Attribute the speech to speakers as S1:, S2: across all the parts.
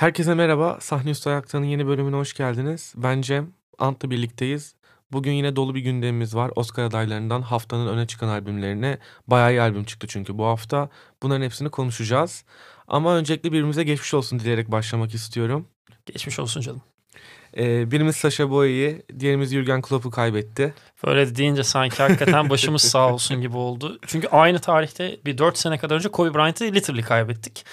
S1: Herkese merhaba. Sahne Üstü Ayaktan'ın yeni bölümüne hoş geldiniz. Ben Cem. Ant'la birlikteyiz. Bugün yine dolu bir gündemimiz var. Oscar adaylarından haftanın öne çıkan albümlerine bayağı iyi albüm çıktı çünkü bu hafta. Bunların hepsini konuşacağız. Ama öncelikle birbirimize geçmiş olsun dileyerek başlamak istiyorum.
S2: Geçmiş olsun canım.
S1: Ee, birimiz Sasha Boye'yi, diğerimiz Jürgen Klopp'u kaybetti.
S2: Böyle deyince sanki hakikaten başımız sağ olsun gibi oldu. Çünkü aynı tarihte bir 4 sene kadar önce Kobe Bryant'ı literally kaybettik.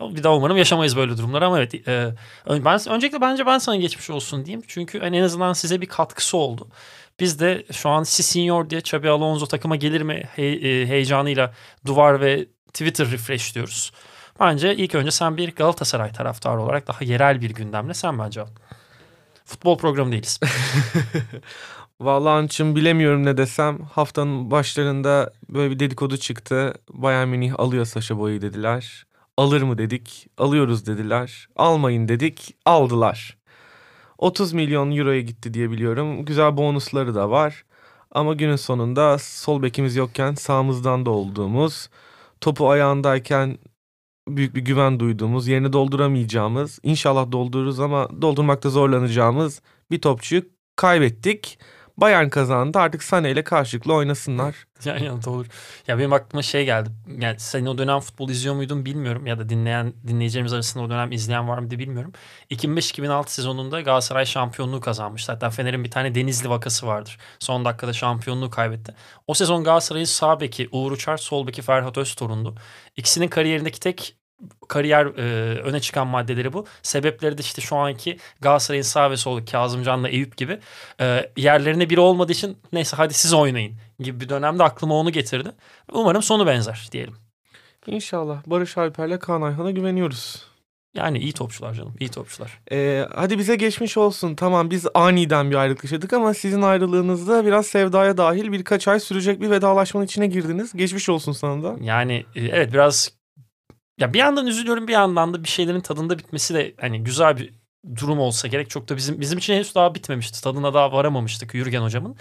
S2: Bir daha umarım yaşamayız böyle durumlar ama evet e, ben öncelikle bence ben sana geçmiş olsun diyeyim. Çünkü hani en azından size bir katkısı oldu. Biz de şu an si senior diye Xabi Alonso takıma gelir mi he, e, heyecanıyla duvar ve Twitter refresh diyoruz. Bence ilk önce sen bir Galatasaray taraftarı olarak daha yerel bir gündemle sen bence al. Futbol programı değiliz.
S1: Vallahi Anç'ım bilemiyorum ne desem. Haftanın başlarında böyle bir dedikodu çıktı. Bayern Münih alıyor Saşa Boy'u dediler. Alır mı dedik, alıyoruz dediler. Almayın dedik, aldılar. 30 milyon euroya gitti diye biliyorum. Güzel bonusları da var. Ama günün sonunda sol bekimiz yokken sağımızdan da olduğumuz, topu ayağındayken büyük bir güven duyduğumuz, yerini dolduramayacağımız, inşallah doldururuz ama doldurmakta zorlanacağımız bir topçuyu kaybettik. Bayern kazandı artık Sane ile karşılıklı oynasınlar.
S2: Yan yana olur. Ya benim aklıma şey geldi. Yani sen o dönem futbol izliyor muydun bilmiyorum ya da dinleyen dinleyicilerimiz arasında o dönem izleyen var mıydı bilmiyorum. 2005-2006 sezonunda Galatasaray şampiyonluğu kazanmıştı. Hatta Fener'in bir tane Denizli vakası vardır. Son dakikada şampiyonluğu kaybetti. O sezon Galatasaray'ın sağ beki Uğur Uçar, sol beki Ferhat Öztorun'du. İkisinin kariyerindeki tek kariyer e, öne çıkan maddeleri bu. Sebepleri de işte şu anki Galatasaray'ın sağ ve sol Kazımcan'la Eyüp gibi e, yerlerine biri olmadığı için neyse hadi siz oynayın gibi bir dönemde aklıma onu getirdi. Umarım sonu benzer diyelim.
S1: İnşallah Barış Alper'le Kaan Ayhan'a güveniyoruz.
S2: Yani iyi topçular canım, iyi topçular.
S1: Ee, hadi bize geçmiş olsun. Tamam biz aniden bir ayrılık yaşadık ama sizin ayrılığınızda biraz sevdaya dahil birkaç ay sürecek bir vedalaşmanın içine girdiniz. Geçmiş olsun sana da.
S2: Yani e, evet biraz ya bir yandan üzülüyorum bir yandan da bir şeylerin tadında bitmesi de hani güzel bir durum olsa gerek. Çok da bizim bizim için henüz daha bitmemişti. Tadına daha varamamıştık Yürgen hocamın.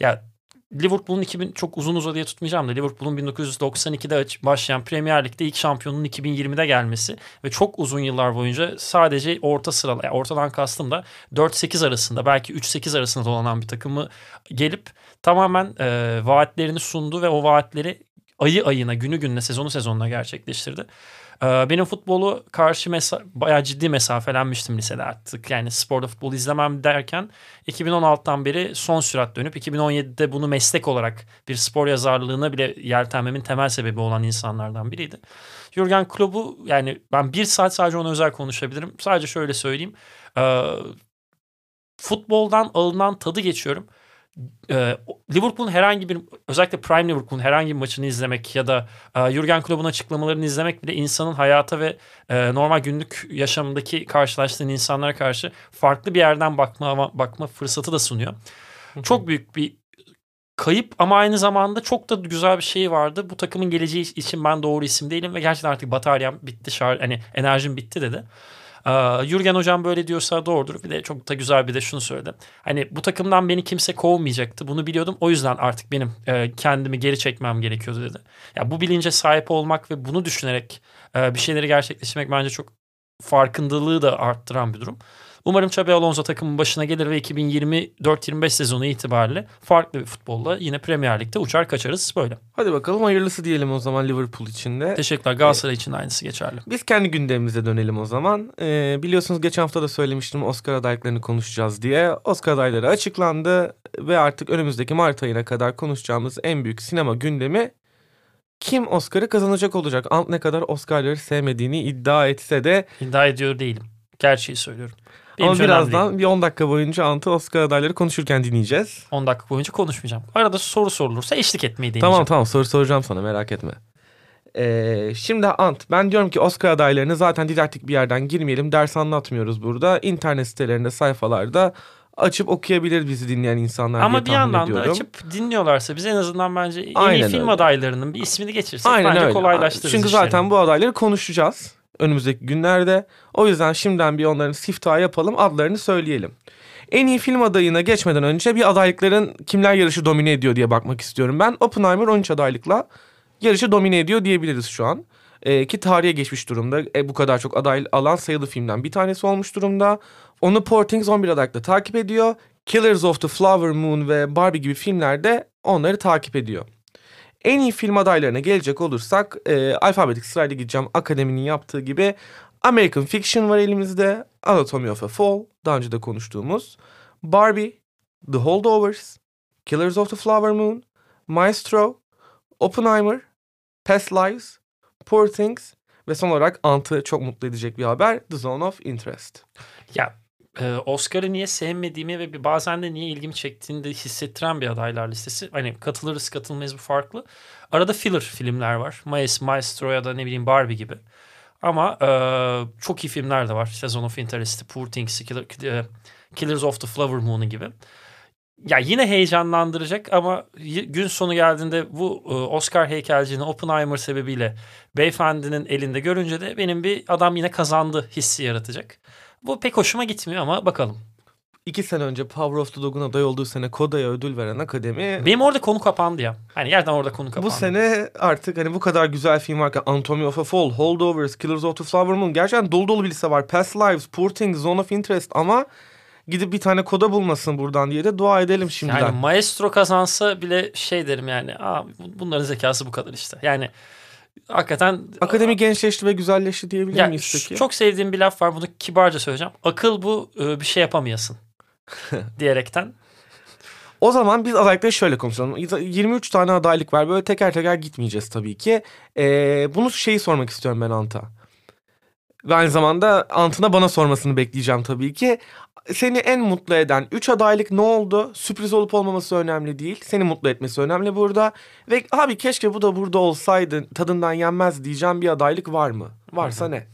S2: Ya Liverpool'un 2000 çok uzun uzadıya tutmayacağım da Liverpool'un 1992'de başlayan Premier Lig'de ilk şampiyonun 2020'de gelmesi ve çok uzun yıllar boyunca sadece orta sıralı yani ortadan kastım da 4-8 arasında belki 3-8 arasında dolanan bir takımı gelip tamamen e, vaatlerini sundu ve o vaatleri ayı ayına, günü gününe, sezonu sezonuna gerçekleştirdi. Ee, benim futbolu karşı mesa bayağı ciddi mesafelenmiştim lisede artık. Yani sporda futbol izlemem derken 2016'dan beri son sürat dönüp 2017'de bunu meslek olarak bir spor yazarlığına bile yeltenmemin temel sebebi olan insanlardan biriydi. Jurgen Klopp'u yani ben bir saat sadece ona özel konuşabilirim. Sadece şöyle söyleyeyim. Ee, futboldan alınan tadı geçiyorum Liverpool'un herhangi bir özellikle Prime Liverpool'un herhangi bir maçını izlemek ya da e, Jurgen Klopp'un açıklamalarını izlemek bile insanın hayata ve e, normal günlük yaşamındaki karşılaştığın insanlara karşı farklı bir yerden bakma bakma fırsatı da sunuyor. Çok büyük bir kayıp ama aynı zamanda çok da güzel bir şey vardı. Bu takımın geleceği için ben doğru isim değilim ve gerçekten artık bataryam bitti, şar hani enerjim bitti dedi. Ee, Jürgen hocam böyle diyorsa doğrudur. Bir de çok da güzel bir de şunu söyledi. Hani bu takımdan beni kimse kovmayacaktı. Bunu biliyordum. O yüzden artık benim e, kendimi geri çekmem gerekiyordu dedi. Ya bu bilince sahip olmak ve bunu düşünerek e, bir şeyleri gerçekleştirmek bence çok farkındalığı da arttıran bir durum. Umarım Xabi Alonso takımın başına gelir ve 2024-25 sezonu itibariyle farklı bir futbolla yine Premier Lig'de uçar kaçarız böyle.
S1: Hadi bakalım hayırlısı diyelim o zaman Liverpool için de.
S2: Teşekkürler. Galatasaray ee, için aynısı geçerli.
S1: Biz kendi gündemimize dönelim o zaman. Ee, biliyorsunuz geçen hafta da söylemiştim Oscar adaylıklarını konuşacağız diye. Oscar adayları açıklandı ve artık önümüzdeki Mart ayına kadar konuşacağımız en büyük sinema gündemi kim Oscar'ı kazanacak olacak? Ant ne kadar Oscar'ları sevmediğini iddia etse de...
S2: İddia ediyor değilim. Gerçeği söylüyorum.
S1: Benim Ama birazdan bir 10 dakika boyunca Antı Oscar adayları konuşurken dinleyeceğiz.
S2: 10 dakika boyunca konuşmayacağım. Arada soru sorulursa eşlik etmeyi deneyeceğim.
S1: Tamam tamam soru soracağım sana merak etme. Ee, şimdi Ant ben diyorum ki Oscar adaylarını zaten didaktik bir yerden girmeyelim. Ders anlatmıyoruz burada. İnternet sitelerinde sayfalarda açıp okuyabilir bizi dinleyen insanlar
S2: Ama ediyorum. Bir yandan da açıp dinliyorlarsa biz en azından bence en Aynen iyi film öyle. adaylarının bir ismini geçirsek Aynen bence öyle. kolaylaştırırız
S1: Çünkü
S2: işlerini.
S1: zaten bu adayları konuşacağız önümüzdeki günlerde. O yüzden şimdiden bir onların siftahı yapalım adlarını söyleyelim. En iyi film adayına geçmeden önce bir adaylıkların kimler yarışı domine ediyor diye bakmak istiyorum ben. Oppenheimer 13 adaylıkla yarışı domine ediyor diyebiliriz şu an. E, ki tarihe geçmiş durumda. E, bu kadar çok aday alan sayılı filmden bir tanesi olmuş durumda. Onu Poor Things 11 adaylıkla takip ediyor. Killers of the Flower Moon ve Barbie gibi filmlerde onları takip ediyor. En iyi film adaylarına gelecek olursak e, alfabetik sırayla gideceğim. Akademinin yaptığı gibi American Fiction var elimizde. Anatomy of a Fall daha önce de konuştuğumuz. Barbie, The Holdovers, Killers of the Flower Moon, Maestro, Oppenheimer, Past Lives, Poor Things ve son olarak Ant'ı çok mutlu edecek bir haber The Zone of Interest.
S2: Ya Oscar'ı niye sevmediğimi ve bazen de niye ilgimi çektiğini de hissettiren bir adaylar listesi. Hani katılırız katılmayız bu farklı. Arada filler filmler var. Maestro ya da ne bileyim Barbie gibi. Ama e, çok iyi filmler de var. Season of Interest'i, Poor Things'i, Killer, e, Killers of the Flower Moon'u gibi. Ya yine heyecanlandıracak ama gün sonu geldiğinde bu e, Oscar heykelciğini Oppenheimer sebebiyle beyefendinin elinde görünce de benim bir adam yine kazandı hissi yaratacak. Bu pek hoşuma gitmiyor ama bakalım.
S1: İki sene önce Power of the Dog'un aday olduğu sene Koda'ya ödül veren akademi...
S2: Benim orada konu kapandı ya. Hani yerden orada konu kapandı.
S1: Bu sene artık hani bu kadar güzel film varken Anatomy of a Fall, Holdovers, Killers of the Flower Moon gerçekten dolu dolu bir liste var. Past Lives, Poor Things, Zone of Interest ama gidip bir tane koda bulmasın buradan diye de dua edelim şimdiden.
S2: Yani Maestro kazansa bile şey derim yani. Aa, bunların zekası bu kadar işte. Yani hakikaten...
S1: Akademi gençleşti ve güzelleşti diyebilir
S2: ya,
S1: miyiz peki?
S2: Çok sevdiğim bir laf var bunu kibarca söyleyeceğim. Akıl bu bir şey yapamayasın diyerekten.
S1: O zaman biz adaylıkları şöyle konuşalım. 23 tane adaylık var. Böyle teker teker gitmeyeceğiz tabii ki. Ee, bunu şeyi sormak istiyorum ben Ant'a. Ve aynı zamanda Ant'ına bana sormasını bekleyeceğim tabii ki. Seni en mutlu eden 3 adaylık ne oldu? Sürpriz olup olmaması önemli değil. Seni mutlu etmesi önemli burada. Ve abi keşke bu da burada olsaydı tadından yenmez diyeceğim bir adaylık var mı? Varsa ne?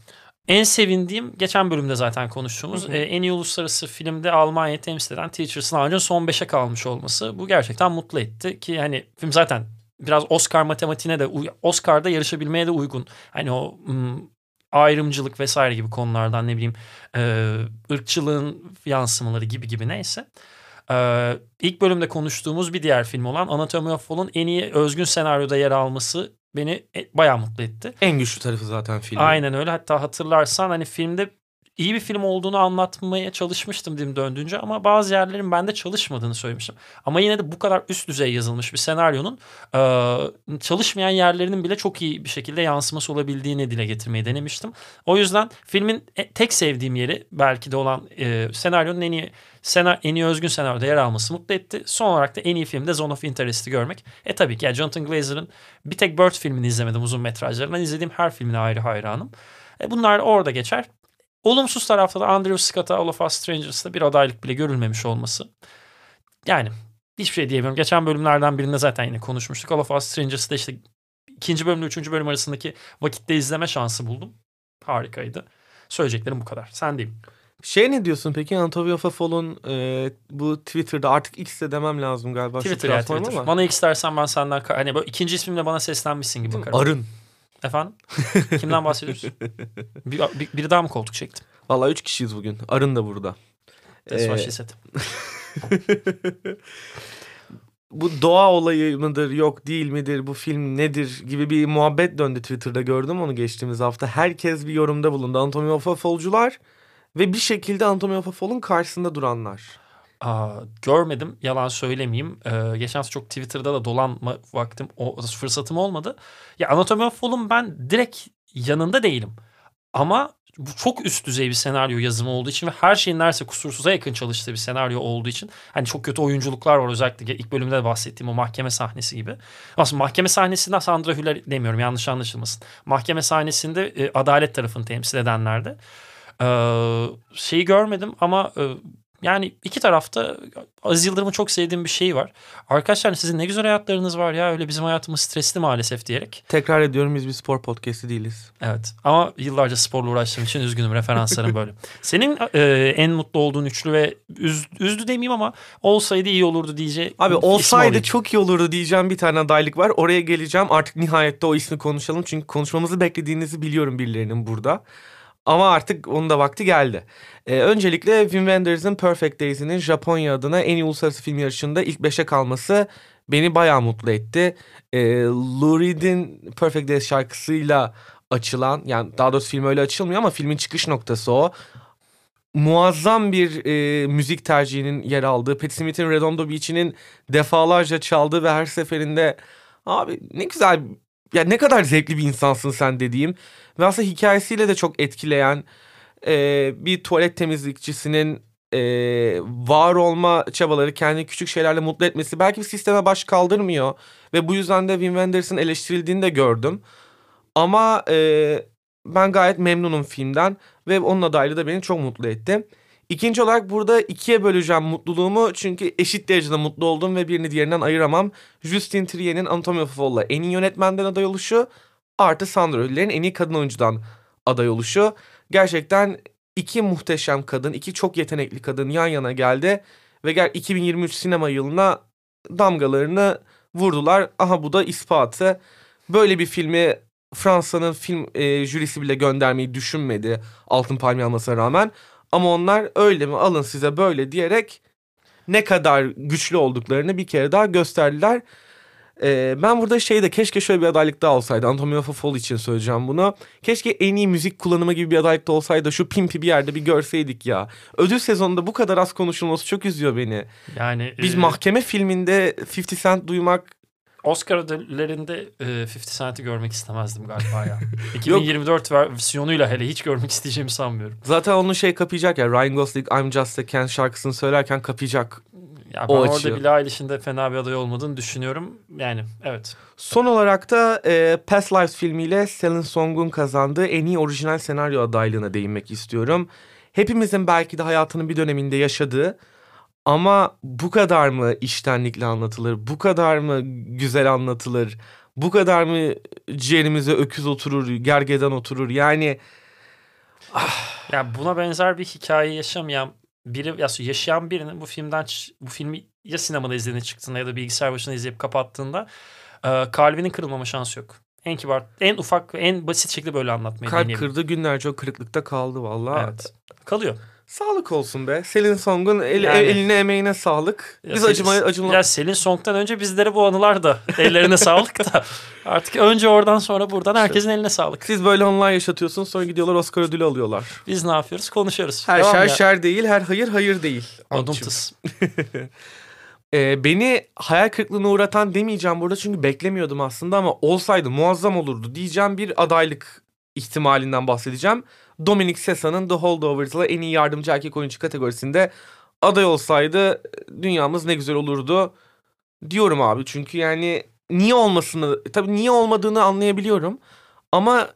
S2: En sevindiğim geçen bölümde zaten konuştuğumuz e, en iyi uluslararası filmde Almanya'yı temsil eden Teachers'ın ağacın son 5'e kalmış olması. Bu gerçekten mutlu etti ki hani film zaten biraz Oscar matematiğine de Oscar'da yarışabilmeye de uygun. Hani o ayrımcılık vesaire gibi konulardan ne bileyim e, ırkçılığın yansımaları gibi gibi neyse. Ee, ilk bölümde konuştuğumuz bir diğer film olan Anatomy of Fall'un en iyi özgün senaryoda yer alması beni e, bayağı mutlu etti.
S1: En güçlü tarafı zaten film.
S2: Aynen öyle. Hatta hatırlarsan hani filmde iyi bir film olduğunu anlatmaya çalışmıştım dim döndüğünce ama bazı yerlerin bende çalışmadığını söylemiştim. Ama yine de bu kadar üst düzey yazılmış bir senaryonun e, çalışmayan yerlerinin bile çok iyi bir şekilde yansıması olabildiğini dile getirmeyi denemiştim. O yüzden filmin e, tek sevdiğim yeri belki de olan e, senaryonun en iyi sena, en iyi özgün senaryoda yer alması mutlu etti. Son olarak da en iyi filmde Zone of Interest'i görmek. E tabii ki yani Jonathan Glazer'ın bir tek Bird filmini izlemedim uzun metrajlarından. izlediğim her filmine ayrı hayranım. E bunlar orada geçer. Olumsuz tarafta da Andrew Scott'a All of Us Strangers'ta bir adaylık bile görülmemiş olması. Yani hiçbir şey diyemiyorum. Geçen bölümlerden birinde zaten yine konuşmuştuk. All of Us Strangers'ta işte ikinci bölümle üçüncü bölüm arasındaki vakitte izleme şansı buldum. Harikaydı. Söyleyeceklerim bu kadar. Sen diyeyim.
S1: Şey ne diyorsun peki Antonio of Fall'un e, bu Twitter'da artık X'de demem lazım galiba.
S2: Twitter ya Twitter. Ama. Bana X dersen ben senden hani böyle ikinci ismimle bana seslenmişsin gibi bakarım.
S1: Arın.
S2: Efendim? Kimden bahsediyoruz? bir, bir, biri daha mı koltuk çekti?
S1: Vallahi üç kişiyiz bugün. Arın da burada.
S2: That's what she said.
S1: bu doğa olayı mıdır yok değil midir bu film nedir gibi bir muhabbet döndü Twitter'da gördüm onu geçtiğimiz hafta. Herkes bir yorumda bulundu. Antonio of Fall'cular ve bir şekilde Antonio of Fall'un karşısında duranlar.
S2: Aa, görmedim yalan söylemeyeyim. Ee, geçen çok Twitter'da da dolanma vaktim o fırsatım olmadı. Ya Anatomy of Fall'un ben direkt yanında değilim. Ama bu çok üst düzey bir senaryo yazımı olduğu için ve her şeyin neredeyse kusursuza yakın çalıştığı bir senaryo olduğu için hani çok kötü oyunculuklar var özellikle ilk bölümde de bahsettiğim o mahkeme sahnesi gibi. Aslında mahkeme sahnesinde Sandra Hüller demiyorum yanlış anlaşılmasın. Mahkeme sahnesinde e, adalet tarafını temsil edenlerde. Ee, şeyi görmedim ama e, yani iki tarafta Aziz Yıldırım'ın çok sevdiğim bir şeyi var. Arkadaşlar sizin ne güzel hayatlarınız var ya öyle bizim hayatımız stresli maalesef diyerek.
S1: Tekrar ediyorum biz bir spor podcast'i değiliz.
S2: Evet ama yıllarca sporla uğraştığım için üzgünüm referanslarım böyle. Senin e, en mutlu olduğun üçlü ve üz, üzdü demeyeyim ama olsaydı iyi olurdu diyeceğim.
S1: Abi olsaydı çok iyi olurdu diyeceğim bir tane adaylık var. Oraya geleceğim artık nihayette o ismi konuşalım. Çünkü konuşmamızı beklediğinizi biliyorum birilerinin burada. Ama artık onun da vakti geldi. Ee, öncelikle Wim Wenders'ın Perfect Days'inin Japonya adına en iyi uluslararası film yarışında ilk beşe kalması beni bayağı mutlu etti. Ee, Lou Reed'in Perfect Days şarkısıyla açılan yani daha doğrusu film öyle açılmıyor ama filmin çıkış noktası o. Muazzam bir e, müzik tercihinin yer aldığı, Patti Smith'in Redondo Beach'inin defalarca çaldığı ve her seferinde abi ne güzel ya ne kadar zevkli bir insansın sen dediğim ve aslında hikayesiyle de çok etkileyen e, bir tuvalet temizlikçisinin e, var olma çabaları kendi küçük şeylerle mutlu etmesi belki bir sisteme baş kaldırmıyor ve bu yüzden de Wim Wenders'ın eleştirildiğini de gördüm. Ama e, ben gayet memnunum filmden ve onun adaylığı da beni çok mutlu etti. İkinci olarak burada ikiye böleceğim mutluluğumu çünkü eşit derecede mutlu oldum ve birini diğerinden ayıramam. Justin Trier'in Anatomy of Fall'la en iyi yönetmenden aday oluşu artı Sandra Hüller'in en iyi kadın oyuncudan aday oluşu. Gerçekten iki muhteşem kadın, iki çok yetenekli kadın yan yana geldi ve gel 2023 sinema yılına damgalarını vurdular. Aha bu da ispatı. Böyle bir filmi Fransa'nın film e, jürisi bile göndermeyi düşünmedi Altın Palmiye almasına rağmen. Ama onlar öyle mi alın size böyle diyerek ne kadar güçlü olduklarını bir kere daha gösterdiler. Ee, ben burada şeyde keşke şöyle bir adaylık daha olsaydı. Anatomy of a Fall için söyleyeceğim bunu. Keşke en iyi müzik kullanımı gibi bir adaylık da olsaydı. Şu pimpi bir yerde bir görseydik ya. Ödül sezonunda bu kadar az konuşulması çok üzüyor beni.
S2: Yani
S1: Biz
S2: e,
S1: mahkeme filminde 50 Cent duymak
S2: Oscar ödüllerinde e, 50 Cent'i görmek istemezdim galiba ya. 2024 versiyonuyla hele hiç görmek isteyeceğimi sanmıyorum.
S1: zaten onun şey kapayacak ya. Ryan Gosling I'm Just a Ken şarkısını söylerken kapayacak.
S2: Ya ben
S1: O
S2: orada
S1: açıyor.
S2: Billie Eilish'in de fena bir aday olmadığını düşünüyorum. Yani evet.
S1: Son olarak da e, Past Lives filmiyle Selin Song'un kazandığı en iyi orijinal senaryo adaylığına değinmek istiyorum. Hepimizin belki de hayatının bir döneminde yaşadığı ama bu kadar mı iştenlikle anlatılır, bu kadar mı güzel anlatılır, bu kadar mı ciğerimize öküz oturur, gergedan oturur yani
S2: Ya buna benzer bir hikaye yaşamayan biri ya yaşayan birinin bu filmden bu filmi ya sinemada izlediğinde çıktığında ya da bilgisayar başında izleyip kapattığında e, kalbinin kırılmama şansı yok. En kibar, en ufak ve en basit şekilde böyle anlatmayı
S1: kalp
S2: deneyelim.
S1: kırdı günlerce o kırıklıkta kaldı vallahi.
S2: Evet. Kalıyor.
S1: Sağlık olsun be. Selin Song'un el-
S2: Yani-
S1: eline emeğine sağlık. Biz acıma, acınla...
S2: Ya Selin Song'dan önce bizlere bu anılar da ellerine sağlık da. Artık önce oradan sonra buradan herkesin eline sağlık.
S1: Siz böyle anılar yaşatıyorsunuz sonra gidiyorlar Oscar ödülü alıyorlar.
S2: Biz ne yapıyoruz? Konuşuyoruz.
S1: Her
S2: Devam
S1: şer
S2: ya.
S1: şer değil, her hayır hayır değil. Antçım.
S2: tıs.
S1: Ee, beni hayal kırıklığına uğratan demeyeceğim burada çünkü beklemiyordum aslında ama olsaydı muazzam olurdu diyeceğim bir adaylık ihtimalinden bahsedeceğim. Dominic Sessa'nın The Holdovers'la en iyi yardımcı erkek oyuncu kategorisinde aday olsaydı dünyamız ne güzel olurdu diyorum abi. Çünkü yani niye olmasını tabii niye olmadığını anlayabiliyorum ama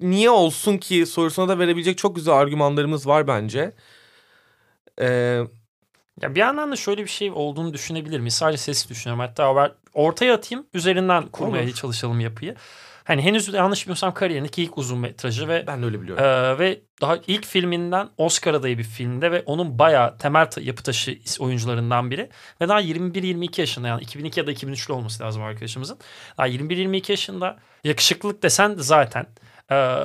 S1: niye olsun ki sorusuna da verebilecek çok güzel argümanlarımız var bence. Ee,
S2: Ya bir yandan da şöyle bir şey olduğunu düşünebilir miyiz? Sadece sesi düşünüyorum. Hatta ortaya atayım üzerinden kurmaya
S1: Olur.
S2: çalışalım yapıyı. Hani henüz yanlış bilmiyorsam kariyerindeki ilk uzun metrajı ve
S1: ben de öyle biliyorum.
S2: Ee, ve daha ilk filminden Oscar adayı bir filmde ve onun bayağı temel yapı taşı oyuncularından biri. Ve daha 21-22 yaşında yani 2002 ya da 2003'lü olması lazım arkadaşımızın. Daha 21-22 yaşında yakışıklılık desen de zaten. Ee,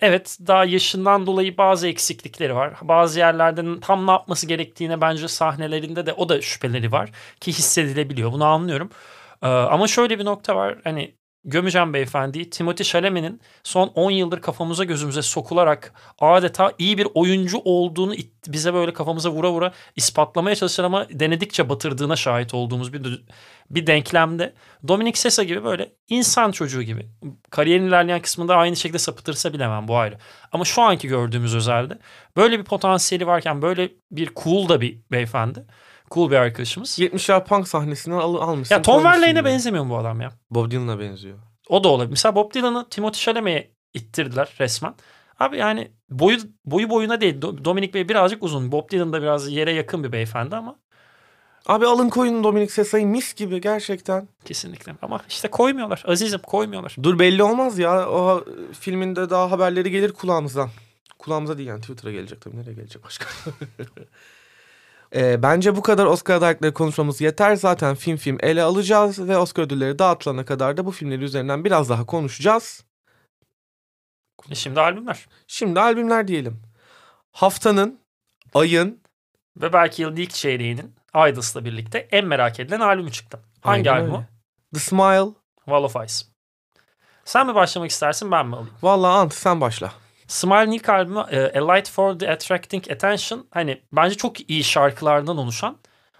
S2: evet daha yaşından dolayı bazı eksiklikleri var. Bazı yerlerde tam ne yapması gerektiğine bence sahnelerinde de o da şüpheleri var. Ki hissedilebiliyor bunu anlıyorum. Ee, ama şöyle bir nokta var hani gömeceğim beyefendiyi. Timothy Chalamet'in son 10 yıldır kafamıza gözümüze sokularak adeta iyi bir oyuncu olduğunu bize böyle kafamıza vura vura ispatlamaya çalışan ama denedikçe batırdığına şahit olduğumuz bir bir denklemde Dominic Sessa gibi böyle insan çocuğu gibi kariyerin ilerleyen kısmında aynı şekilde sapıtırsa bilemem bu ayrı. Ama şu anki gördüğümüz özelde böyle bir potansiyeli varken böyle bir cool da bir beyefendi. Cool bir arkadaşımız.
S1: 70'ler punk sahnesinden al, almışsın.
S2: Ya Tom Verlaine'e benzemiyor mu bu adam ya?
S1: Bob Dylan'a benziyor.
S2: O da olabilir. Mesela Bob Dylan'ı Timothy Chalamet'e ittirdiler resmen. Abi yani boyu boyu boyuna değil. Do- Dominic Bey birazcık uzun. Bob Dylan da biraz yere yakın bir beyefendi ama
S1: Abi alın koyun Dominic Sessa'yı mis gibi gerçekten.
S2: kesinlikle. Ama işte koymuyorlar. Azizim koymuyorlar.
S1: Dur belli olmaz ya. O filminde daha haberleri gelir kulağımızdan. Kulağımıza değil yani Twitter'a gelecek tabii. Nereye gelecek başka? Ee, bence bu kadar Oscar adaylıkları konuşmamız yeter. Zaten film film ele alacağız ve Oscar ödülleri dağıtılana kadar da bu filmleri üzerinden biraz daha konuşacağız.
S2: E şimdi albümler.
S1: Şimdi albümler diyelim. Haftanın, ayın,
S2: Ve belki yılın ilk çeyreğinin Idols'la birlikte en merak edilen albümü çıktı. Hangi albüm o?
S1: The Smile,
S2: Wall of Ice. Sen mi başlamak istersin ben mi alayım?
S1: Vallahi Ant sen başla.
S2: Smile ilk albümü e, A Light for the Attracting Attention hani bence çok iyi şarkılardan oluşan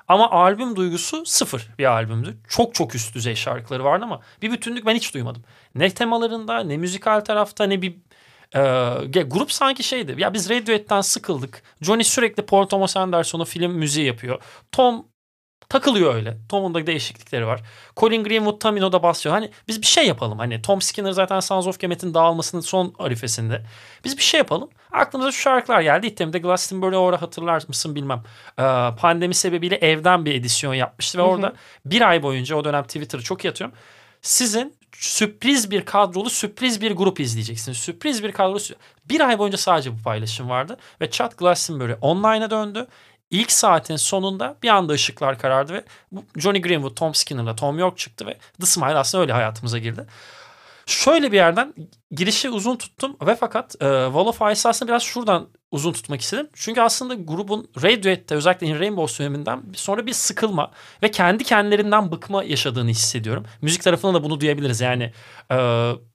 S2: ama albüm duygusu sıfır bir albümdü. Çok çok üst düzey şarkıları vardı ama bir bütünlük ben hiç duymadım. Ne temalarında ne müzikal tarafta ne bir e, grup sanki şeydi. Ya biz Radiohead'den sıkıldık. Johnny sürekli Paul Thomas Anderson'a film müziği yapıyor. Tom takılıyor öyle. Tom'un da değişiklikleri var. Colin Greenwood Tamino'da basıyor. Hani biz bir şey yapalım. Hani Tom Skinner zaten Sons of Kemet'in dağılmasının son arifesinde. Biz bir şey yapalım. Aklımıza şu şarkılar geldi. İttemde Glastonbury orada hatırlar mısın bilmem. Ee, pandemi sebebiyle evden bir edisyon yapmıştı ve orada bir ay boyunca o dönem Twitter'ı çok iyi atıyorum. Sizin sürpriz bir kadrolu sürpriz bir grup izleyeceksiniz. Sürpriz bir kadrolu bir ay boyunca sadece bu paylaşım vardı ve Chad Glastonbury online'a döndü İlk saatin sonunda bir anda ışıklar karardı ve Johnny Greenwood, Tom Skinner'la Tom York çıktı ve The Smile aslında öyle hayatımıza girdi. Şöyle bir yerden girişi uzun tuttum ve fakat e, Wall of Ice aslında biraz şuradan uzun tutmak istedim. Çünkü aslında grubun Radiohead'de özellikle In Rainbow döneminden sonra bir sıkılma ve kendi kendilerinden bıkma yaşadığını hissediyorum. Müzik tarafında da bunu duyabiliriz. Yani e,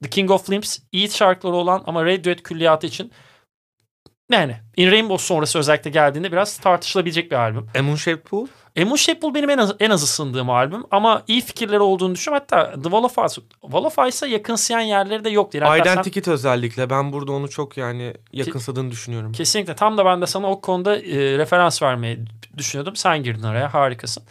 S2: The King of Limbs iyi şarkıları olan ama Radiohead külliyatı için yani In Rainbow sonrası özellikle geldiğinde biraz tartışılabilecek bir albüm.
S1: A Moon Pool?
S2: A Moon Pool benim en az, en az ısındığım albüm ama iyi fikirleri olduğunu düşünüyorum. Hatta The Wall of Ice, Wall of Ice'a yakınsayan yerleri de yok değil.
S1: Identikit sen... özellikle ben burada onu çok yani yakınsadığını Ke- düşünüyorum.
S2: Kesinlikle tam da ben de sana o konuda e, referans vermeyi düşünüyordum. Sen girdin oraya harikasın.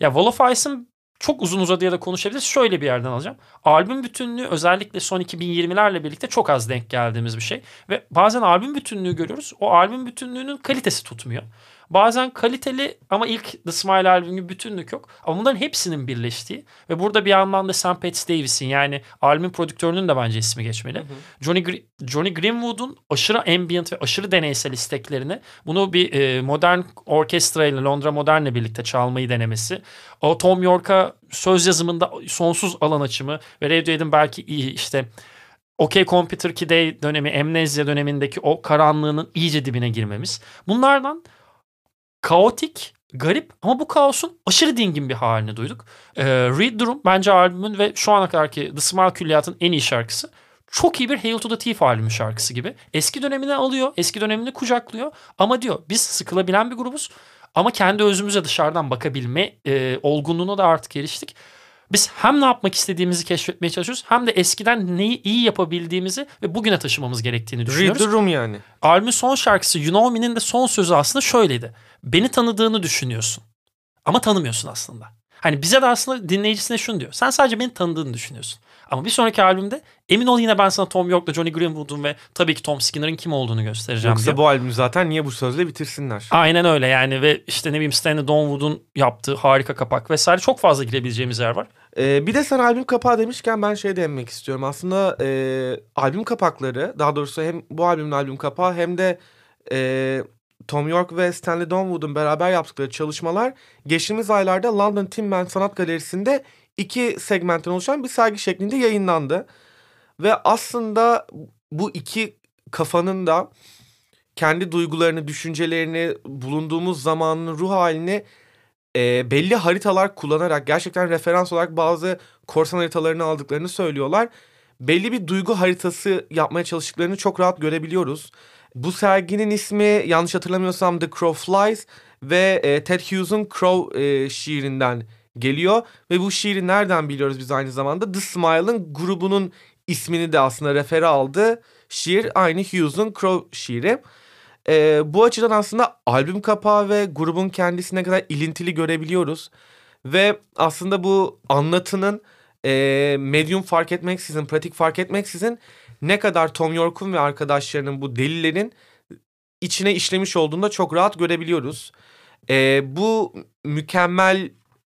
S2: Ya Wall of Ice'ın çok uzun uzadıya da konuşabiliriz. Şöyle bir yerden alacağım. Albüm bütünlüğü özellikle son 2020'lerle birlikte çok az denk geldiğimiz bir şey. Ve bazen albüm bütünlüğü görüyoruz. O albüm bütünlüğünün kalitesi tutmuyor. Bazen kaliteli ama ilk The Smile albüm gibi bütünlük yok. Ama bunların hepsinin birleştiği ve burada bir yandan da Sam Petz Davis'in yani albüm prodüktörünün de bence ismi geçmeli. Hı hı. Johnny, Gr- Johnny Greenwood'un aşırı ambient ve aşırı deneysel isteklerini bunu bir e, modern orkestra ile Londra Modern'le birlikte çalmayı denemesi. O Tom York'a söz yazımında sonsuz alan açımı ve Radiohead'in belki iyi işte OK Computer Key Day dönemi, amnezya dönemindeki o karanlığının iyice dibine girmemiz. Bunlardan kaotik, garip ama bu kaosun aşırı dingin bir halini duyduk. Ee, Read Room bence albümün ve şu ana kadarki The Smile Külliyat'ın en iyi şarkısı. Çok iyi bir Hail to the Thief albümü şarkısı gibi. Eski dönemini alıyor, eski dönemini kucaklıyor. Ama diyor biz sıkılabilen bir grubuz. Ama kendi özümüze dışarıdan bakabilme e, olgunluğuna da artık eriştik. Biz hem ne yapmak istediğimizi keşfetmeye çalışıyoruz hem de eskiden neyi iyi yapabildiğimizi ve bugüne taşımamız gerektiğini düşünüyoruz.
S1: Read the room yani.
S2: Albümün son şarkısı You Know Me'nin de son sözü aslında şöyleydi. Beni tanıdığını düşünüyorsun ama tanımıyorsun aslında. Hani bize de aslında dinleyicisine şunu diyor. Sen sadece beni tanıdığını düşünüyorsun. Ama bir sonraki albümde emin ol yine ben sana Tom York'la Johnny Greenwood'un ve tabii ki Tom Skinner'ın kim olduğunu göstereceğim
S1: Yoksa
S2: diyor.
S1: bu albüm zaten niye bu sözle bitirsinler?
S2: Aynen öyle yani ve işte ne bileyim Stanley Donwood'un yaptığı harika kapak vesaire çok fazla girebileceğimiz yer var.
S1: Ee, bir de sen albüm kapağı demişken ben şey demek istiyorum. Aslında e, albüm kapakları daha doğrusu hem bu albümün albüm kapağı hem de e, Tom York ve Stanley Donwood'un beraber yaptıkları çalışmalar geçtiğimiz aylarda London Tin Man Sanat Galerisi'nde iki segmentten oluşan bir sergi şeklinde yayınlandı. Ve aslında bu iki kafanın da kendi duygularını, düşüncelerini, bulunduğumuz zamanın ruh halini e, belli haritalar kullanarak gerçekten referans olarak bazı korsan haritalarını aldıklarını söylüyorlar. Belli bir duygu haritası yapmaya çalıştıklarını çok rahat görebiliyoruz. Bu serginin ismi yanlış hatırlamıyorsam The Crow Flies ve e, Ted Hughes'un Crow e, şiirinden geliyor. Ve bu şiiri nereden biliyoruz biz aynı zamanda? The Smile'ın grubunun ismini de aslında refere aldı. Şiir aynı Hughes'un Crow şiiri. E, bu açıdan aslında albüm kapağı ve grubun kendisine kadar ilintili görebiliyoruz. Ve aslında bu anlatının e, medium fark etmeksizin, pratik fark etmeksizin ne kadar Tom York'un ve arkadaşlarının bu delillerin içine işlemiş olduğunu da çok rahat görebiliyoruz. E, bu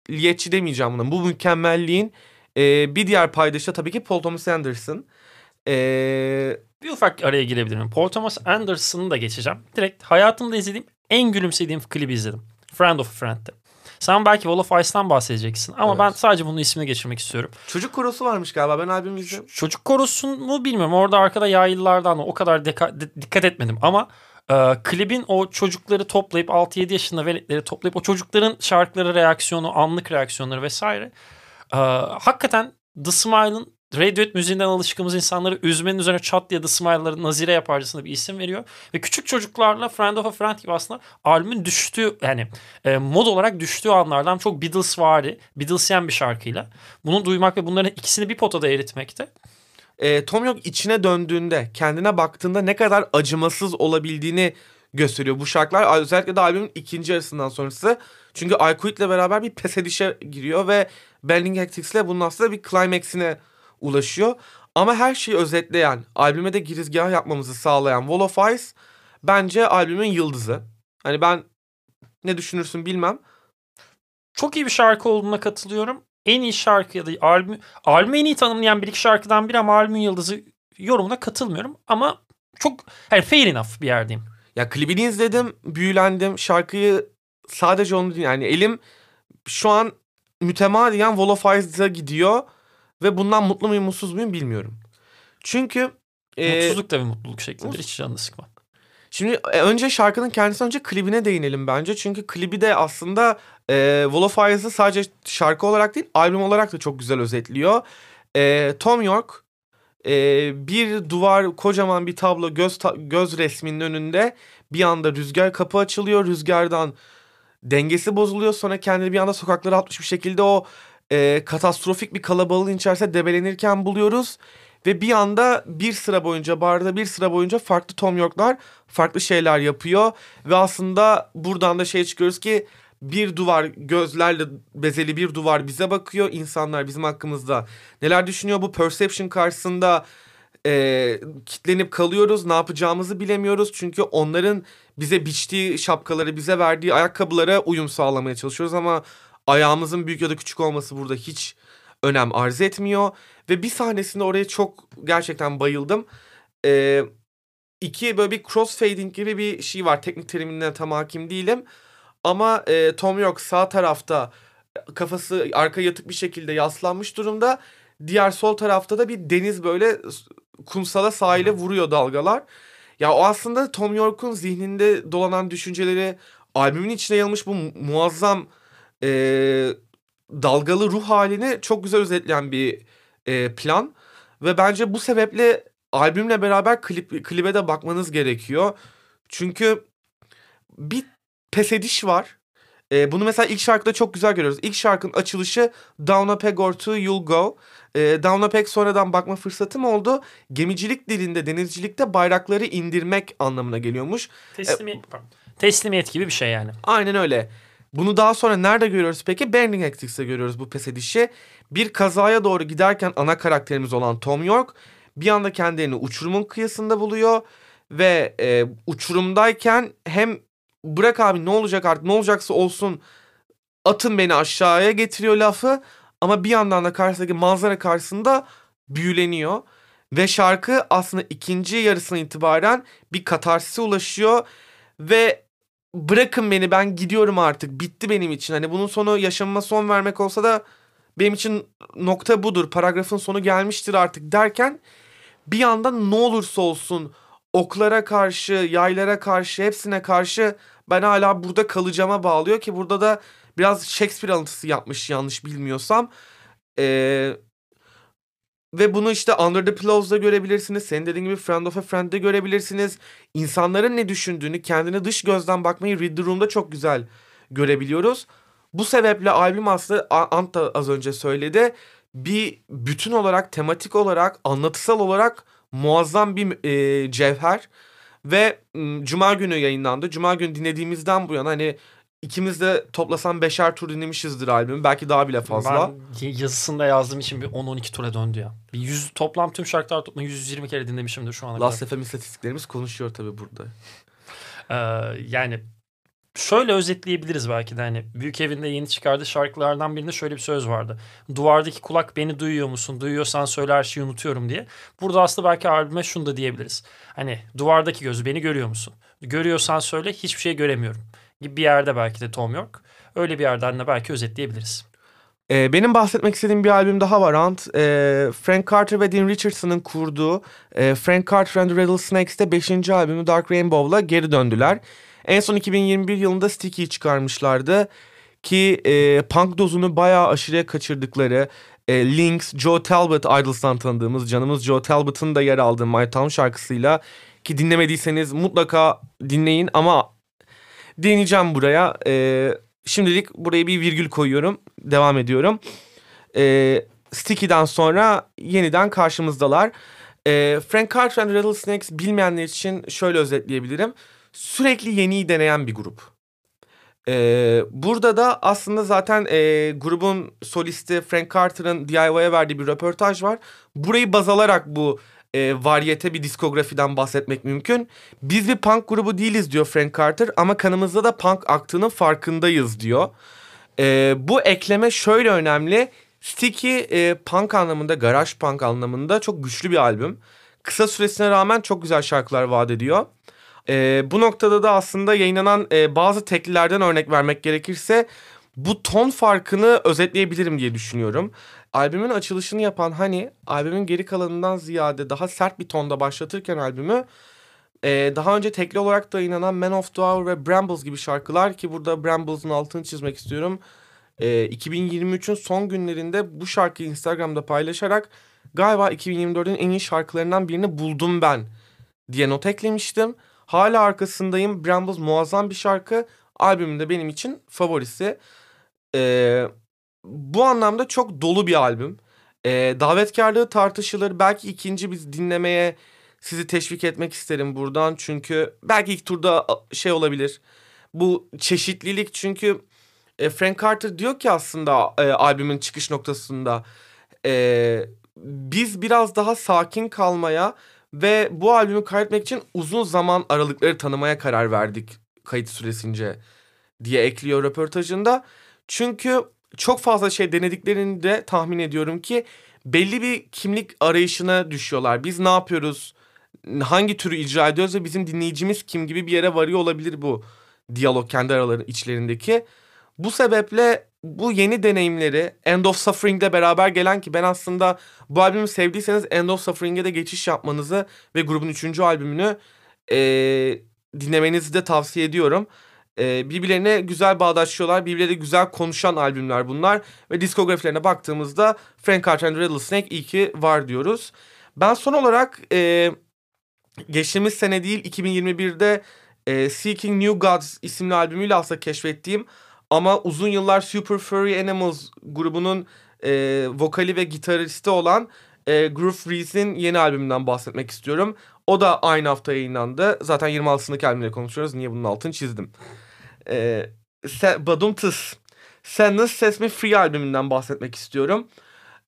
S1: mükemmelliyetçi demeyeceğim buna. Bu mükemmelliğin e, bir diğer paydaşı da tabii ki Paul Thomas Anderson.
S2: E, bir ufak araya girebilirim. Paul Thomas Anderson'ı da geçeceğim. Direkt hayatımda izlediğim en gülümsediğim klibi izledim. Friend of a Friend'de. Sen belki Wall of Ice'dan bahsedeceksin ama evet. ben sadece bunun ismini geçirmek istiyorum.
S1: Çocuk korosu varmış galiba ben albümü izledim.
S2: Çocuk korosu mu bilmiyorum. Orada arkada yaylılardan o kadar dikkat etmedim ama e, klibin o çocukları toplayıp 6-7 yaşında veletleri toplayıp o çocukların şarkıları reaksiyonu, anlık reaksiyonları vesaire e, hakikaten The Smile'ın Radiohead müziğinden alışkımız insanları üzmenin üzerine çat diye The Smile'ları nazire yaparcasına bir isim veriyor. Ve küçük çocuklarla Friend of a Friend gibi aslında albümün düştüğü yani e, mod olarak düştüğü anlardan çok Beatles vari, Beatlesyen bir şarkıyla. Bunu duymak ve bunların ikisini bir potada eritmekte.
S1: E, Tom York içine döndüğünde, kendine baktığında ne kadar acımasız olabildiğini gösteriyor. Bu şarkılar özellikle de albümün ikinci yarısından sonrası. Çünkü I Quit'le beraber bir pes edişe giriyor ve Bending Hectics'le bunun aslında bir climax'ine ulaşıyor. Ama her şeyi özetleyen, albüme de girizgah yapmamızı sağlayan Wall of Ice bence albümün yıldızı. Hani ben ne düşünürsün bilmem.
S2: Çok iyi bir şarkı olduğuna katılıyorum. En iyi şarkı ya da albüm, albümü en iyi tanımlayan bir iki şarkıdan biri ama albümün yıldızı yorumuna katılmıyorum. Ama çok yani fair enough bir yerdeyim.
S1: Ya klibini izledim, büyülendim. Şarkıyı sadece onu. Yani elim şu an mütemadiyen Wall of Ice'a gidiyor. Ve bundan mutlu muyum mutsuz muyum bilmiyorum. Çünkü...
S2: E, Mutsuzluk da bir mutluluk şeklidir. Hiç canını sıkma.
S1: Şimdi e, önce şarkının kendisi önce klibine değinelim bence. Çünkü klibi de aslında e, Wall of Ice'ı sadece şarkı olarak değil albüm olarak da çok güzel özetliyor. E, Tom York e, bir duvar kocaman bir tablo göz, ta, göz resminin önünde bir anda rüzgar kapı açılıyor. Rüzgardan dengesi bozuluyor. Sonra kendini bir anda sokaklara atmış bir şekilde o e, katastrofik bir kalabalığın içerisinde debelenirken buluyoruz. Ve bir anda bir sıra boyunca barda bir sıra boyunca farklı Tom York'lar farklı şeyler yapıyor. Ve aslında buradan da şey çıkıyoruz ki bir duvar gözlerle bezeli bir duvar bize bakıyor. İnsanlar bizim hakkımızda neler düşünüyor bu perception karşısında e, kitlenip kalıyoruz. Ne yapacağımızı bilemiyoruz. Çünkü onların bize biçtiği şapkaları, bize verdiği ayakkabılara uyum sağlamaya çalışıyoruz ama ayağımızın büyük ya da küçük olması burada hiç önem arz etmiyor. Ve bir sahnesinde oraya çok gerçekten bayıldım. Ee, iki böyle bir crossfading gibi bir şey var. Teknik terimine tam hakim değilim. Ama e, Tom York sağ tarafta kafası arka yatık bir şekilde yaslanmış durumda. Diğer sol tarafta da bir deniz böyle kumsala sahile vuruyor dalgalar. Ya o aslında Tom York'un zihninde dolanan düşünceleri albümün içine yayılmış bu muazzam e, dalgalı ruh halini çok güzel özetleyen bir e, plan. Ve bence bu sebeple albümle beraber klip, klibe de bakmanız gerekiyor. Çünkü bir pes ediş var. E, bunu mesela ilk şarkıda çok güzel görüyoruz. İlk şarkının açılışı Down a Peg or Two You'll Go. E, Down a Peg sonradan bakma fırsatım oldu. Gemicilik dilinde, denizcilikte bayrakları indirmek anlamına geliyormuş.
S2: Teslimiyet, e, teslimiyet gibi bir şey yani.
S1: Aynen öyle. Bunu daha sonra nerede görüyoruz peki? Bending Hectics'te görüyoruz bu pes edişi. Bir kazaya doğru giderken ana karakterimiz olan Tom York bir anda kendini uçurumun kıyısında buluyor. Ve e, uçurumdayken hem bırak abi ne olacak artık ne olacaksa olsun atın beni aşağıya getiriyor lafı. Ama bir yandan da karşısındaki manzara karşısında büyüleniyor. Ve şarkı aslında ikinci yarısına itibaren bir katarsise ulaşıyor. Ve bırakın beni ben gidiyorum artık bitti benim için. Hani bunun sonu yaşamıma son vermek olsa da benim için nokta budur. Paragrafın sonu gelmiştir artık derken bir yandan ne olursa olsun oklara karşı, yaylara karşı, hepsine karşı ben hala burada kalacağıma bağlıyor ki burada da biraz Shakespeare alıntısı yapmış yanlış bilmiyorsam. Ee, ve bunu işte Under the Pillows'da görebilirsiniz. Senin dediğin gibi Friend of a Friend'de görebilirsiniz. İnsanların ne düşündüğünü, kendine dış gözden bakmayı Read the Room'da çok güzel görebiliyoruz. Bu sebeple albüm aslında Ant da az önce söyledi. Bir bütün olarak, tematik olarak, anlatısal olarak muazzam bir e, cevher. Ve m, Cuma günü yayınlandı. Cuma günü dinlediğimizden bu yana hani İkimiz de toplasan beşer tur dinlemişizdir albümü. Belki daha bile fazla.
S2: Ben yazısında yazdığım için bir 10-12 tura döndü ya. Bir 100, toplam tüm şarkılar toplam 120 kere dinlemişimdir şu ana
S1: Last kadar. FM istatistiklerimiz konuşuyor tabii burada.
S2: Ee, yani şöyle özetleyebiliriz belki de hani Büyük Evinde yeni çıkardığı şarkılardan birinde şöyle bir söz vardı. Duvardaki kulak beni duyuyor musun? Duyuyorsan söyle her şeyi unutuyorum diye. Burada aslında belki albüme şunu da diyebiliriz. Hani duvardaki göz beni görüyor musun? Görüyorsan söyle hiçbir şey göremiyorum gibi bir yerde belki de Tom York. Öyle bir yerden de belki özetleyebiliriz.
S1: Ee, benim bahsetmek istediğim bir albüm daha var Ant. Ee, Frank Carter ve Dean Richardson'ın kurduğu e, Frank Carter and the Rattlesnakes'te 5. albümü Dark Rainbow'la geri döndüler. En son 2021 yılında Sticky'yi çıkarmışlardı. Ki e, punk dozunu bayağı aşırıya kaçırdıkları, e, Lynx, Joe Talbot Idles'tan tanıdığımız canımız Joe Talbot'ın da yer aldığı My Town şarkısıyla ki dinlemediyseniz mutlaka dinleyin ama deneyeceğim buraya. E, şimdilik buraya bir virgül koyuyorum. Devam ediyorum. E, Sticky'den sonra yeniden karşımızdalar. E, Frank Carter and Rattlesnakes bilmeyenler için şöyle özetleyebilirim. Sürekli yeniyi deneyen bir grup. E, burada da aslında zaten e, grubun solisti Frank Carter'ın DIY'ye verdiği bir röportaj var. Burayı baz alarak bu e, varyete bir diskografiden bahsetmek mümkün. Biz bir punk grubu değiliz diyor Frank Carter ama kanımızda da punk aktığının farkındayız diyor. E, bu ekleme şöyle önemli. Sticky e, punk anlamında, garaj punk anlamında çok güçlü bir albüm. Kısa süresine rağmen çok güzel şarkılar vaat ediyor. E, bu noktada da aslında yayınlanan e, bazı teklilerden örnek vermek gerekirse bu ton farkını özetleyebilirim diye düşünüyorum. Albümün açılışını yapan hani albümün geri kalanından ziyade daha sert bir tonda başlatırken albümü e, daha önce tekli olarak da yayınlanan Man of the Hour ve Brambles gibi şarkılar ki burada Brambles'ın altını çizmek istiyorum. E, 2023'ün son günlerinde bu şarkıyı Instagram'da paylaşarak galiba 2024'ün en iyi şarkılarından birini buldum ben diye not eklemiştim. Hala arkasındayım. Brambles muazzam bir şarkı. Albümünde benim için favorisi. Ee, bu anlamda çok dolu bir albüm. Ee, davetkarlığı tartışılır. Belki ikinci biz dinlemeye sizi teşvik etmek isterim buradan. Çünkü belki ilk turda şey olabilir. Bu çeşitlilik çünkü e, Frank Carter diyor ki aslında e, albümün çıkış noktasında e, biz biraz daha sakin kalmaya ve bu albümü kaydetmek için uzun zaman aralıkları tanımaya karar verdik kayıt süresince diye ekliyor röportajında. Çünkü çok fazla şey denediklerini de tahmin ediyorum ki belli bir kimlik arayışına düşüyorlar. Biz ne yapıyoruz? Hangi türü icra ediyoruz ve bizim dinleyicimiz kim gibi bir yere varıyor olabilir bu diyalog kendi araları içlerindeki. Bu sebeple bu yeni deneyimleri End of Suffering'de beraber gelen ki ben aslında bu albümü sevdiyseniz End of Suffering'e de geçiş yapmanızı ve grubun üçüncü albümünü e, dinlemenizi de tavsiye ediyorum. E, birbirlerine güzel bağdaşıyorlar. Birbirleriyle güzel konuşan albümler bunlar. Ve diskografilerine baktığımızda Frank Carter and Rattlesnake iyi ki var diyoruz. Ben son olarak e, geçtiğimiz sene değil 2021'de e, Seeking New Gods isimli albümüyle aslında keşfettiğim ama uzun yıllar Super Furry Animals grubunun e, vokali ve gitaristi olan e, Groove Freeze'in yeni albümünden bahsetmek istiyorum. O da aynı hafta yayınlandı. Zaten 26'sındaki albümle konuşuyoruz. Niye bunun altını çizdim. E, Badum Tıs. Sadness Sets Me Free albümünden bahsetmek istiyorum.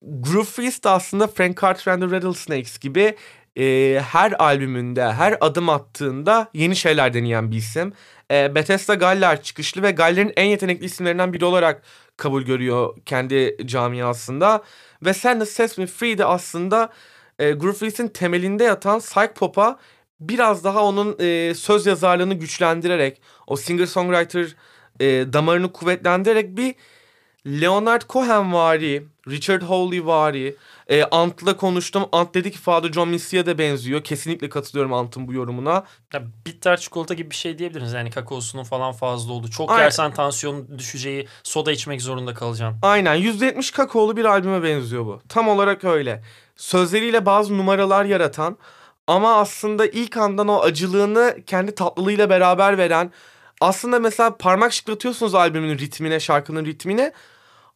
S1: Groove Freeze de aslında Frank Carter and the Rattlesnakes gibi e, her albümünde, her adım attığında yeni şeyler deneyen bir isim. E, Bethesda Galler çıkışlı ve Galler'in en yetenekli isimlerinden biri olarak kabul görüyor kendi camiasında. Ve Send the Set Me Free de aslında e, Groove temelinde yatan psych pop'a biraz daha onun e, söz yazarlığını güçlendirerek, o singer-songwriter e, damarını kuvvetlendirerek bir Leonard Cohen vari, Richard Hawley vari, e, Ant'la konuştum. Ant dedi ki Father John Missy'e de benziyor. Kesinlikle katılıyorum Ant'ın bu yorumuna.
S2: Ya, bitter çikolata gibi bir şey diyebiliriz. Yani kakaosunun falan fazla oldu. Çok Aynen. yersen tansiyon düşeceği, soda içmek zorunda kalacaksın.
S1: Aynen. %70 kakaolu bir albüme benziyor bu. Tam olarak öyle. Sözleriyle bazı numaralar yaratan ama aslında ilk andan o acılığını kendi tatlılığıyla beraber veren aslında mesela parmak şıklatıyorsunuz albümün ritmine, şarkının ritmine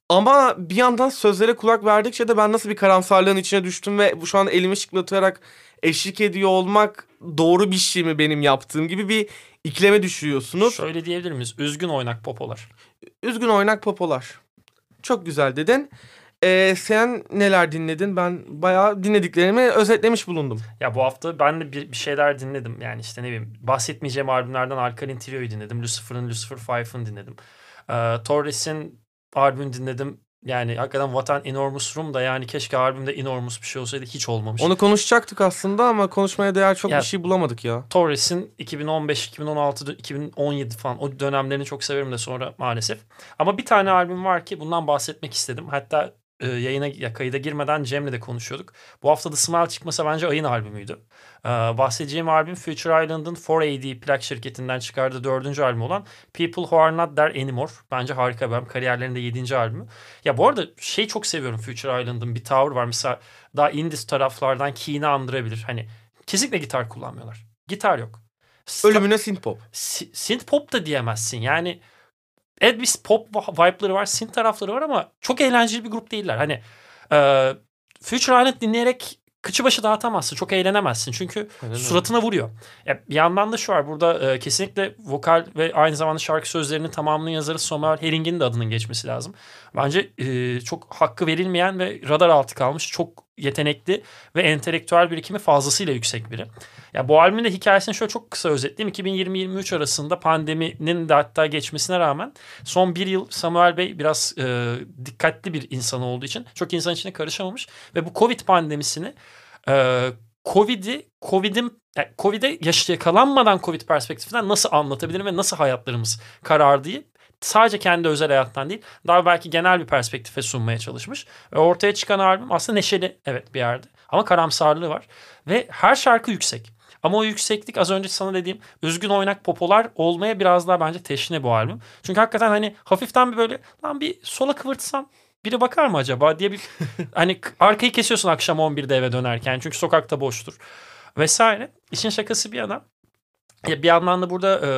S1: ama bir yandan sözlere kulak verdikçe de ben nasıl bir karamsarlığın içine düştüm ve şu an elimi şıklatarak eşlik ediyor olmak doğru bir şey mi benim yaptığım gibi bir ikleme düşüyorsunuz.
S2: Şöyle diyebilir miyiz? Üzgün oynak popolar.
S1: Üzgün oynak popolar. Çok güzel dedin. Ee, sen neler dinledin? Ben bayağı dinlediklerimi özetlemiş bulundum.
S2: Ya bu hafta ben de bir, bir şeyler dinledim. Yani işte ne bileyim bahsetmeyeceğim albümlerden Alkaline Trio'yu dinledim. Lucifer'ın Lucifer Five'ın dinledim. Ee, Torres'in albüm dinledim. Yani hakikaten What an Enormous Room da yani keşke albümde enormous bir şey olsaydı hiç olmamış.
S1: Onu konuşacaktık aslında ama konuşmaya değer çok ya, bir şey bulamadık ya.
S2: Torres'in 2015, 2016, 2017 falan o dönemlerini çok severim de sonra maalesef. Ama bir tane albüm var ki bundan bahsetmek istedim. Hatta e, yayına ya kayıda girmeden Cem'le de konuşuyorduk. Bu hafta da Smile çıkmasa bence ayın albümüydü. Ee, bahsedeceğim albüm Future Island'ın 4AD plak şirketinden çıkardığı dördüncü albüm olan People Who Are Not There Anymore. Bence harika bir albüm. Kariyerlerinde yedinci albümü. Ya bu arada şey çok seviyorum Future Island'ın bir tavır var. Mesela daha indie taraflardan Keen'i andırabilir. Hani kesinlikle gitar kullanmıyorlar. Gitar yok.
S1: Ölümüne synth pop.
S2: Si- synth pop da diyemezsin. Yani evet bir pop vibe'ları var, synth tarafları var ama çok eğlenceli bir grup değiller. Hani e, Future Island dinleyerek kıçı başı dağıtamazsın. Çok eğlenemezsin. Çünkü
S1: Aynen
S2: suratına vuruyor. Ya, bir yandan da şu var. Burada e, kesinlikle vokal ve aynı zamanda şarkı sözlerinin tamamının yazarı Samuel Herring'in de adının geçmesi lazım. Bence e, çok hakkı verilmeyen ve radar altı kalmış çok yetenekli ve entelektüel birikimi fazlasıyla yüksek biri. Ya bu albümün de hikayesini şöyle çok kısa özetleyeyim. 2020-23 arasında pandeminin de hatta geçmesine rağmen son bir yıl Samuel Bey biraz e, dikkatli bir insan olduğu için çok insan içine karışamamış ve bu Covid pandemisini e, Covid'i Covid'in yani Covid'e yakalanmadan Covid perspektifinden nasıl anlatabilirim ve nasıl hayatlarımız karardı sadece kendi özel hayattan değil daha belki genel bir perspektife sunmaya çalışmış. Ve ortaya çıkan albüm aslında neşeli evet bir yerde ama karamsarlığı var ve her şarkı yüksek. Ama o yükseklik az önce sana dediğim üzgün oynak popolar olmaya biraz daha bence teşne bu albüm. Çünkü hakikaten hani hafiften bir böyle lan bir sola kıvırtsam biri bakar mı acaba diye bir hani arkayı kesiyorsun akşam 11'de eve dönerken çünkü sokakta boştur vesaire. İşin şakası bir yana ya bir yandan da burada e,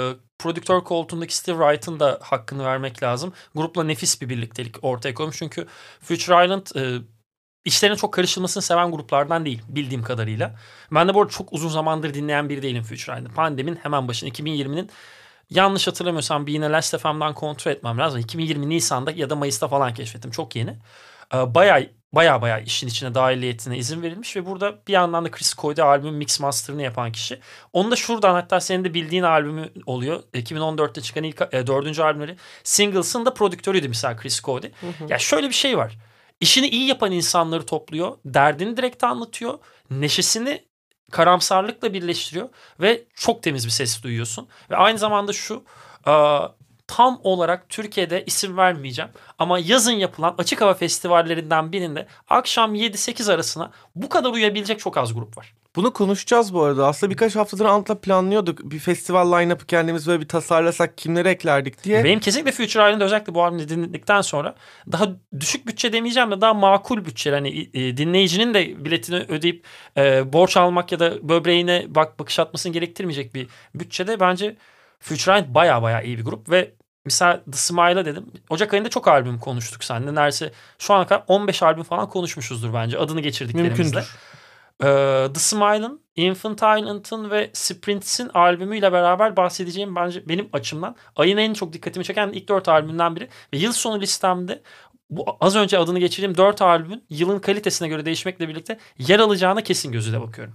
S2: prodüktör koltuğundaki Steve Wright'ın da hakkını vermek lazım. Grupla nefis bir birliktelik ortaya koymuş. Çünkü Future Island e, işlerine çok karışılmasını seven gruplardan değil bildiğim kadarıyla. Ben de bu arada çok uzun zamandır dinleyen biri değilim Future Island. Pandemin hemen başında 2020'nin yanlış hatırlamıyorsam bir yine Last FM'dan kontrol etmem lazım. 2020 Nisan'da ya da Mayıs'ta falan keşfettim. Çok yeni. Ee, bayağı baya baya işin içine dahiliyetine izin verilmiş ve burada bir yandan da Chris Coy'da albümün mix master'ını yapan kişi. Onu da şuradan hatta senin de bildiğin albümü oluyor. 2014'te çıkan ilk e, dördüncü albümleri. Singles'ın da prodüktörüydü mesela Chris Coy'da. Ya şöyle bir şey var. İşini iyi yapan insanları topluyor. Derdini direkt anlatıyor. Neşesini karamsarlıkla birleştiriyor ve çok temiz bir ses duyuyorsun. Ve aynı zamanda şu tam olarak Türkiye'de isim vermeyeceğim ama yazın yapılan açık hava festivallerinden birinde akşam 7-8 arasına bu kadar uyabilecek çok az grup var.
S1: Bunu konuşacağız bu arada. Aslında birkaç haftadır Ant'la planlıyorduk. Bir festival line-up'ı kendimiz böyle bir tasarlasak kimleri eklerdik diye.
S2: Benim kesinlikle Future Island özellikle bu albümü dinledikten sonra daha düşük bütçe demeyeceğim de daha makul bütçe. Hani e, dinleyicinin de biletini ödeyip e, borç almak ya da böbreğine bak bakış atmasını gerektirmeyecek bir bütçede bence Future Island baya baya iyi bir grup ve Mesela The Smile'a dedim. Ocak ayında çok albüm konuştuk seninle. Neredeyse şu ana kadar 15 albüm falan konuşmuşuzdur bence adını geçirdiklerimizle.
S1: Mümkündür.
S2: Ee, The Smile'ın, Infant Island'ın ve Sprints'in albümüyle beraber bahsedeceğim bence benim açımdan ayın en çok dikkatimi çeken ilk dört albümünden biri. Ve yıl sonu listemde bu az önce adını geçirdiğim dört albümün yılın kalitesine göre değişmekle birlikte yer alacağına kesin gözüyle bakıyorum.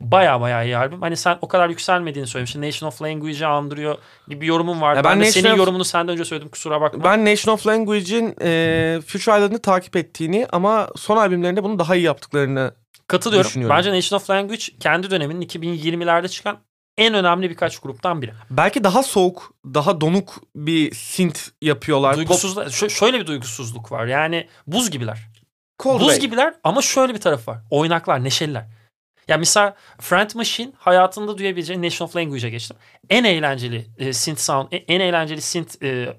S2: Baya baya iyi albüm. Hani sen o kadar yükselmediğini söylemiştin. Nation of Language'i andırıyor gibi bir yorumun vardı.
S1: Ya
S2: ben,
S1: ben
S2: de
S1: Nation
S2: senin
S1: of-
S2: yorumunu senden önce söyledim kusura bakma.
S1: Ben Nation of Language'in e, Future Island'ı takip ettiğini ama son albümlerinde bunu daha iyi yaptıklarını
S2: Katılıyorum.
S1: düşünüyorum.
S2: Bence Nation of Language kendi döneminin 2020'lerde çıkan en önemli birkaç gruptan biri.
S1: belki daha soğuk, daha donuk bir synth yapıyorlar. Pop,
S2: Duygusuzluk, şö- şöyle bir duygusuzluk var. Yani buz gibiler.
S1: Coldplay.
S2: Buz gibiler ama şöyle bir tarafı var. Oynaklar, neşeliler. Ya mesela Friend Machine hayatında duyabileceğin Nation of Language'a geçtim. En eğlenceli e, synth sound, e- en eğlenceli synth e,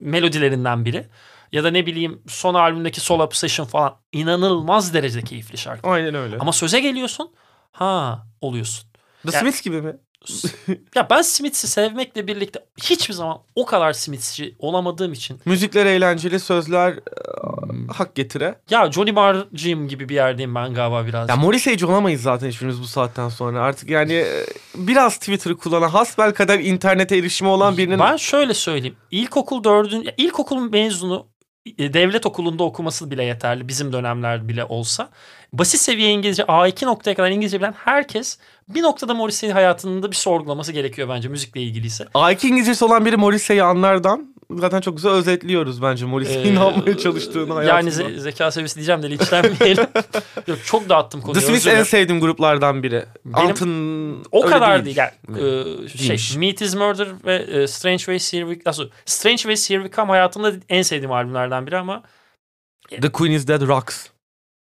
S2: melodilerinden biri. Ya da ne bileyim son albümdeki Soul Obsession falan inanılmaz derecede keyifli şarkı.
S1: Aynen öyle.
S2: Ama söze geliyorsun ha oluyorsun.
S1: The
S2: Yani-
S1: Smiths gibi mi?
S2: Ya ben Smiths'i sevmekle birlikte hiçbir zaman o kadar Smiths'ci olamadığım için
S1: Müzikler eğlenceli, sözler e, hak getire.
S2: ya Johnny Marr'cıyım gibi bir yerdeyim ben galiba biraz.
S1: Ya Morrissey'ci olamayız zaten hiçbirimiz bu saatten sonra. Artık yani e, biraz Twitter'ı kullanan, hasbel kadar internete erişimi olan birinin...
S2: Ben şöyle söyleyeyim. İlkokul dördün, ya ilkokulun mezunu devlet okulunda okuması bile yeterli bizim dönemler bile olsa. Basit seviye İngilizce A2 noktaya kadar İngilizce bilen herkes bir noktada Morrissey hayatında bir sorgulaması gerekiyor bence müzikle ilgiliyse.
S1: A2 İngilizcesi olan biri Morrissey'i anlardan zaten çok güzel özetliyoruz bence Morrissey'in ne
S2: Ee,
S1: yapmaya çalıştığını hayatında.
S2: Yani ze- zeka seviyesi diyeceğim de linçlenmeyelim. Yok çok dağıttım konuyu.
S1: The Smiths en sevdiğim gruplardan biri.
S2: Benim-
S1: Ant'ın
S2: O kadar değil. Yani,
S1: Mi?
S2: e, şey. Meat is Murder ve e, Strange Ways Here We, Aslında Strange Ways Here We Come hayatımda en sevdiğim albümlerden biri ama
S1: The Queen is Dead rocks.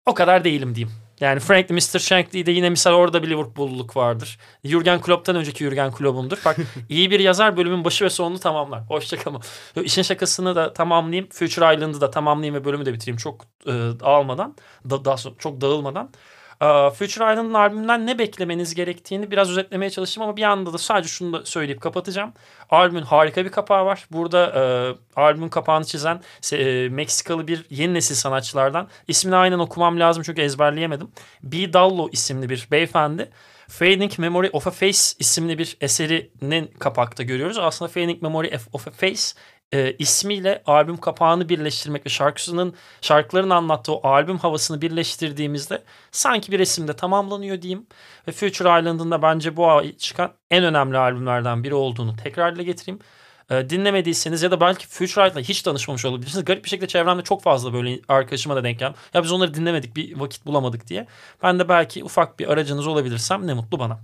S2: O kadar değilim diyeyim. Yani Frankly Mr. Shankly'de yine misal orada bir Liverpool'luk vardır. Jurgen Klopp'tan önceki Jurgen Klopp'umdur. Bak iyi bir yazar bölümün başı ve sonunu tamamlar. Hoşçakalın. İşin şakasını da tamamlayayım. Future Island'ı da tamamlayayım ve bölümü de bitireyim. Çok e, dağılmadan. Da, daha sonra, çok dağılmadan. Future Island'ın albümünden ne beklemeniz gerektiğini biraz özetlemeye çalıştım ama bir anda da sadece şunu da söyleyip kapatacağım. Albümün harika bir kapağı var. Burada e, albümün kapağını çizen e, Meksikalı bir yeni nesil sanatçılardan. İsmini aynen okumam lazım çünkü ezberleyemedim. B. Dallo isimli bir beyefendi. Fading Memory of a Face isimli bir eserinin kapakta görüyoruz. Aslında Fading Memory of a Face e, ismiyle albüm kapağını birleştirmek ve şarkısının şarkıların anlattığı o albüm havasını birleştirdiğimizde sanki bir resimde tamamlanıyor diyeyim. Ve Future Island'ın da bence bu ay çıkan en önemli albümlerden biri olduğunu tekrar dile getireyim. E, dinlemediyseniz ya da belki Future Island'la hiç tanışmamış olabilirsiniz. Garip bir şekilde çevremde çok fazla böyle arkadaşıma da denk geldim. Ya biz onları dinlemedik bir vakit bulamadık diye. Ben de belki ufak bir aracınız olabilirsem ne mutlu bana.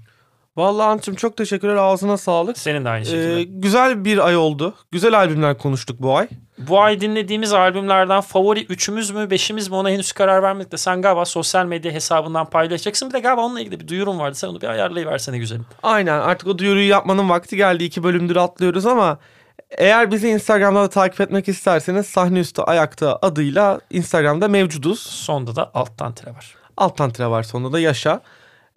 S1: Vallahi Ant'cığım çok teşekkürler. Ağzına sağlık.
S2: Senin de aynı şekilde.
S1: Ee, güzel bir ay oldu. Güzel albümler konuştuk bu ay.
S2: Bu ay dinlediğimiz albümlerden favori üçümüz mü beşimiz mi ona henüz karar vermedik de sen galiba sosyal medya hesabından paylaşacaksın. Bir de galiba onunla ilgili bir duyurum vardı. Sen onu bir ayarlayıversene güzelim.
S1: Aynen artık o duyuruyu yapmanın vakti geldi. İki bölümdür atlıyoruz ama eğer bizi Instagram'da da takip etmek isterseniz Sahne Üstü Ayakta adıyla Instagram'da mevcuduz.
S2: Sonda da alttan tire var.
S1: Alttan tire var sonunda da yaşa.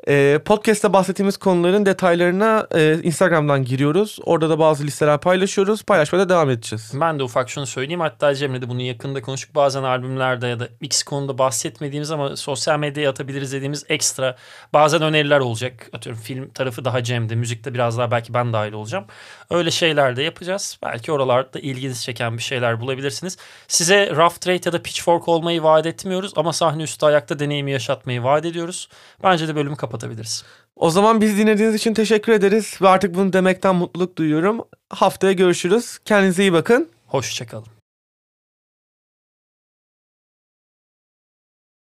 S1: E, podcast'te bahsettiğimiz konuların detaylarına e, Instagram'dan giriyoruz. Orada da bazı listeler paylaşıyoruz. Paylaşmaya da devam edeceğiz.
S2: Ben de ufak şunu söyleyeyim. Hatta Cemre de bunu yakında konuştuk. Bazen albümlerde ya da X konuda bahsetmediğimiz ama sosyal medyaya atabiliriz dediğimiz ekstra bazen öneriler olacak. Atıyorum film tarafı daha Cem'de. Müzikte biraz daha belki ben dahil olacağım. Öyle şeyler de yapacağız. Belki oralarda ilginizi çeken bir şeyler bulabilirsiniz. Size Rough Trade ya da Pitchfork olmayı vaat etmiyoruz ama sahne üstü ayakta deneyimi yaşatmayı vaat ediyoruz. Bence de bölümü kapatabiliriz.
S1: O zaman biz dinlediğiniz için teşekkür ederiz ve artık bunu demekten mutluluk duyuyorum. Haftaya görüşürüz. Kendinize iyi bakın.
S2: Hoşçakalın.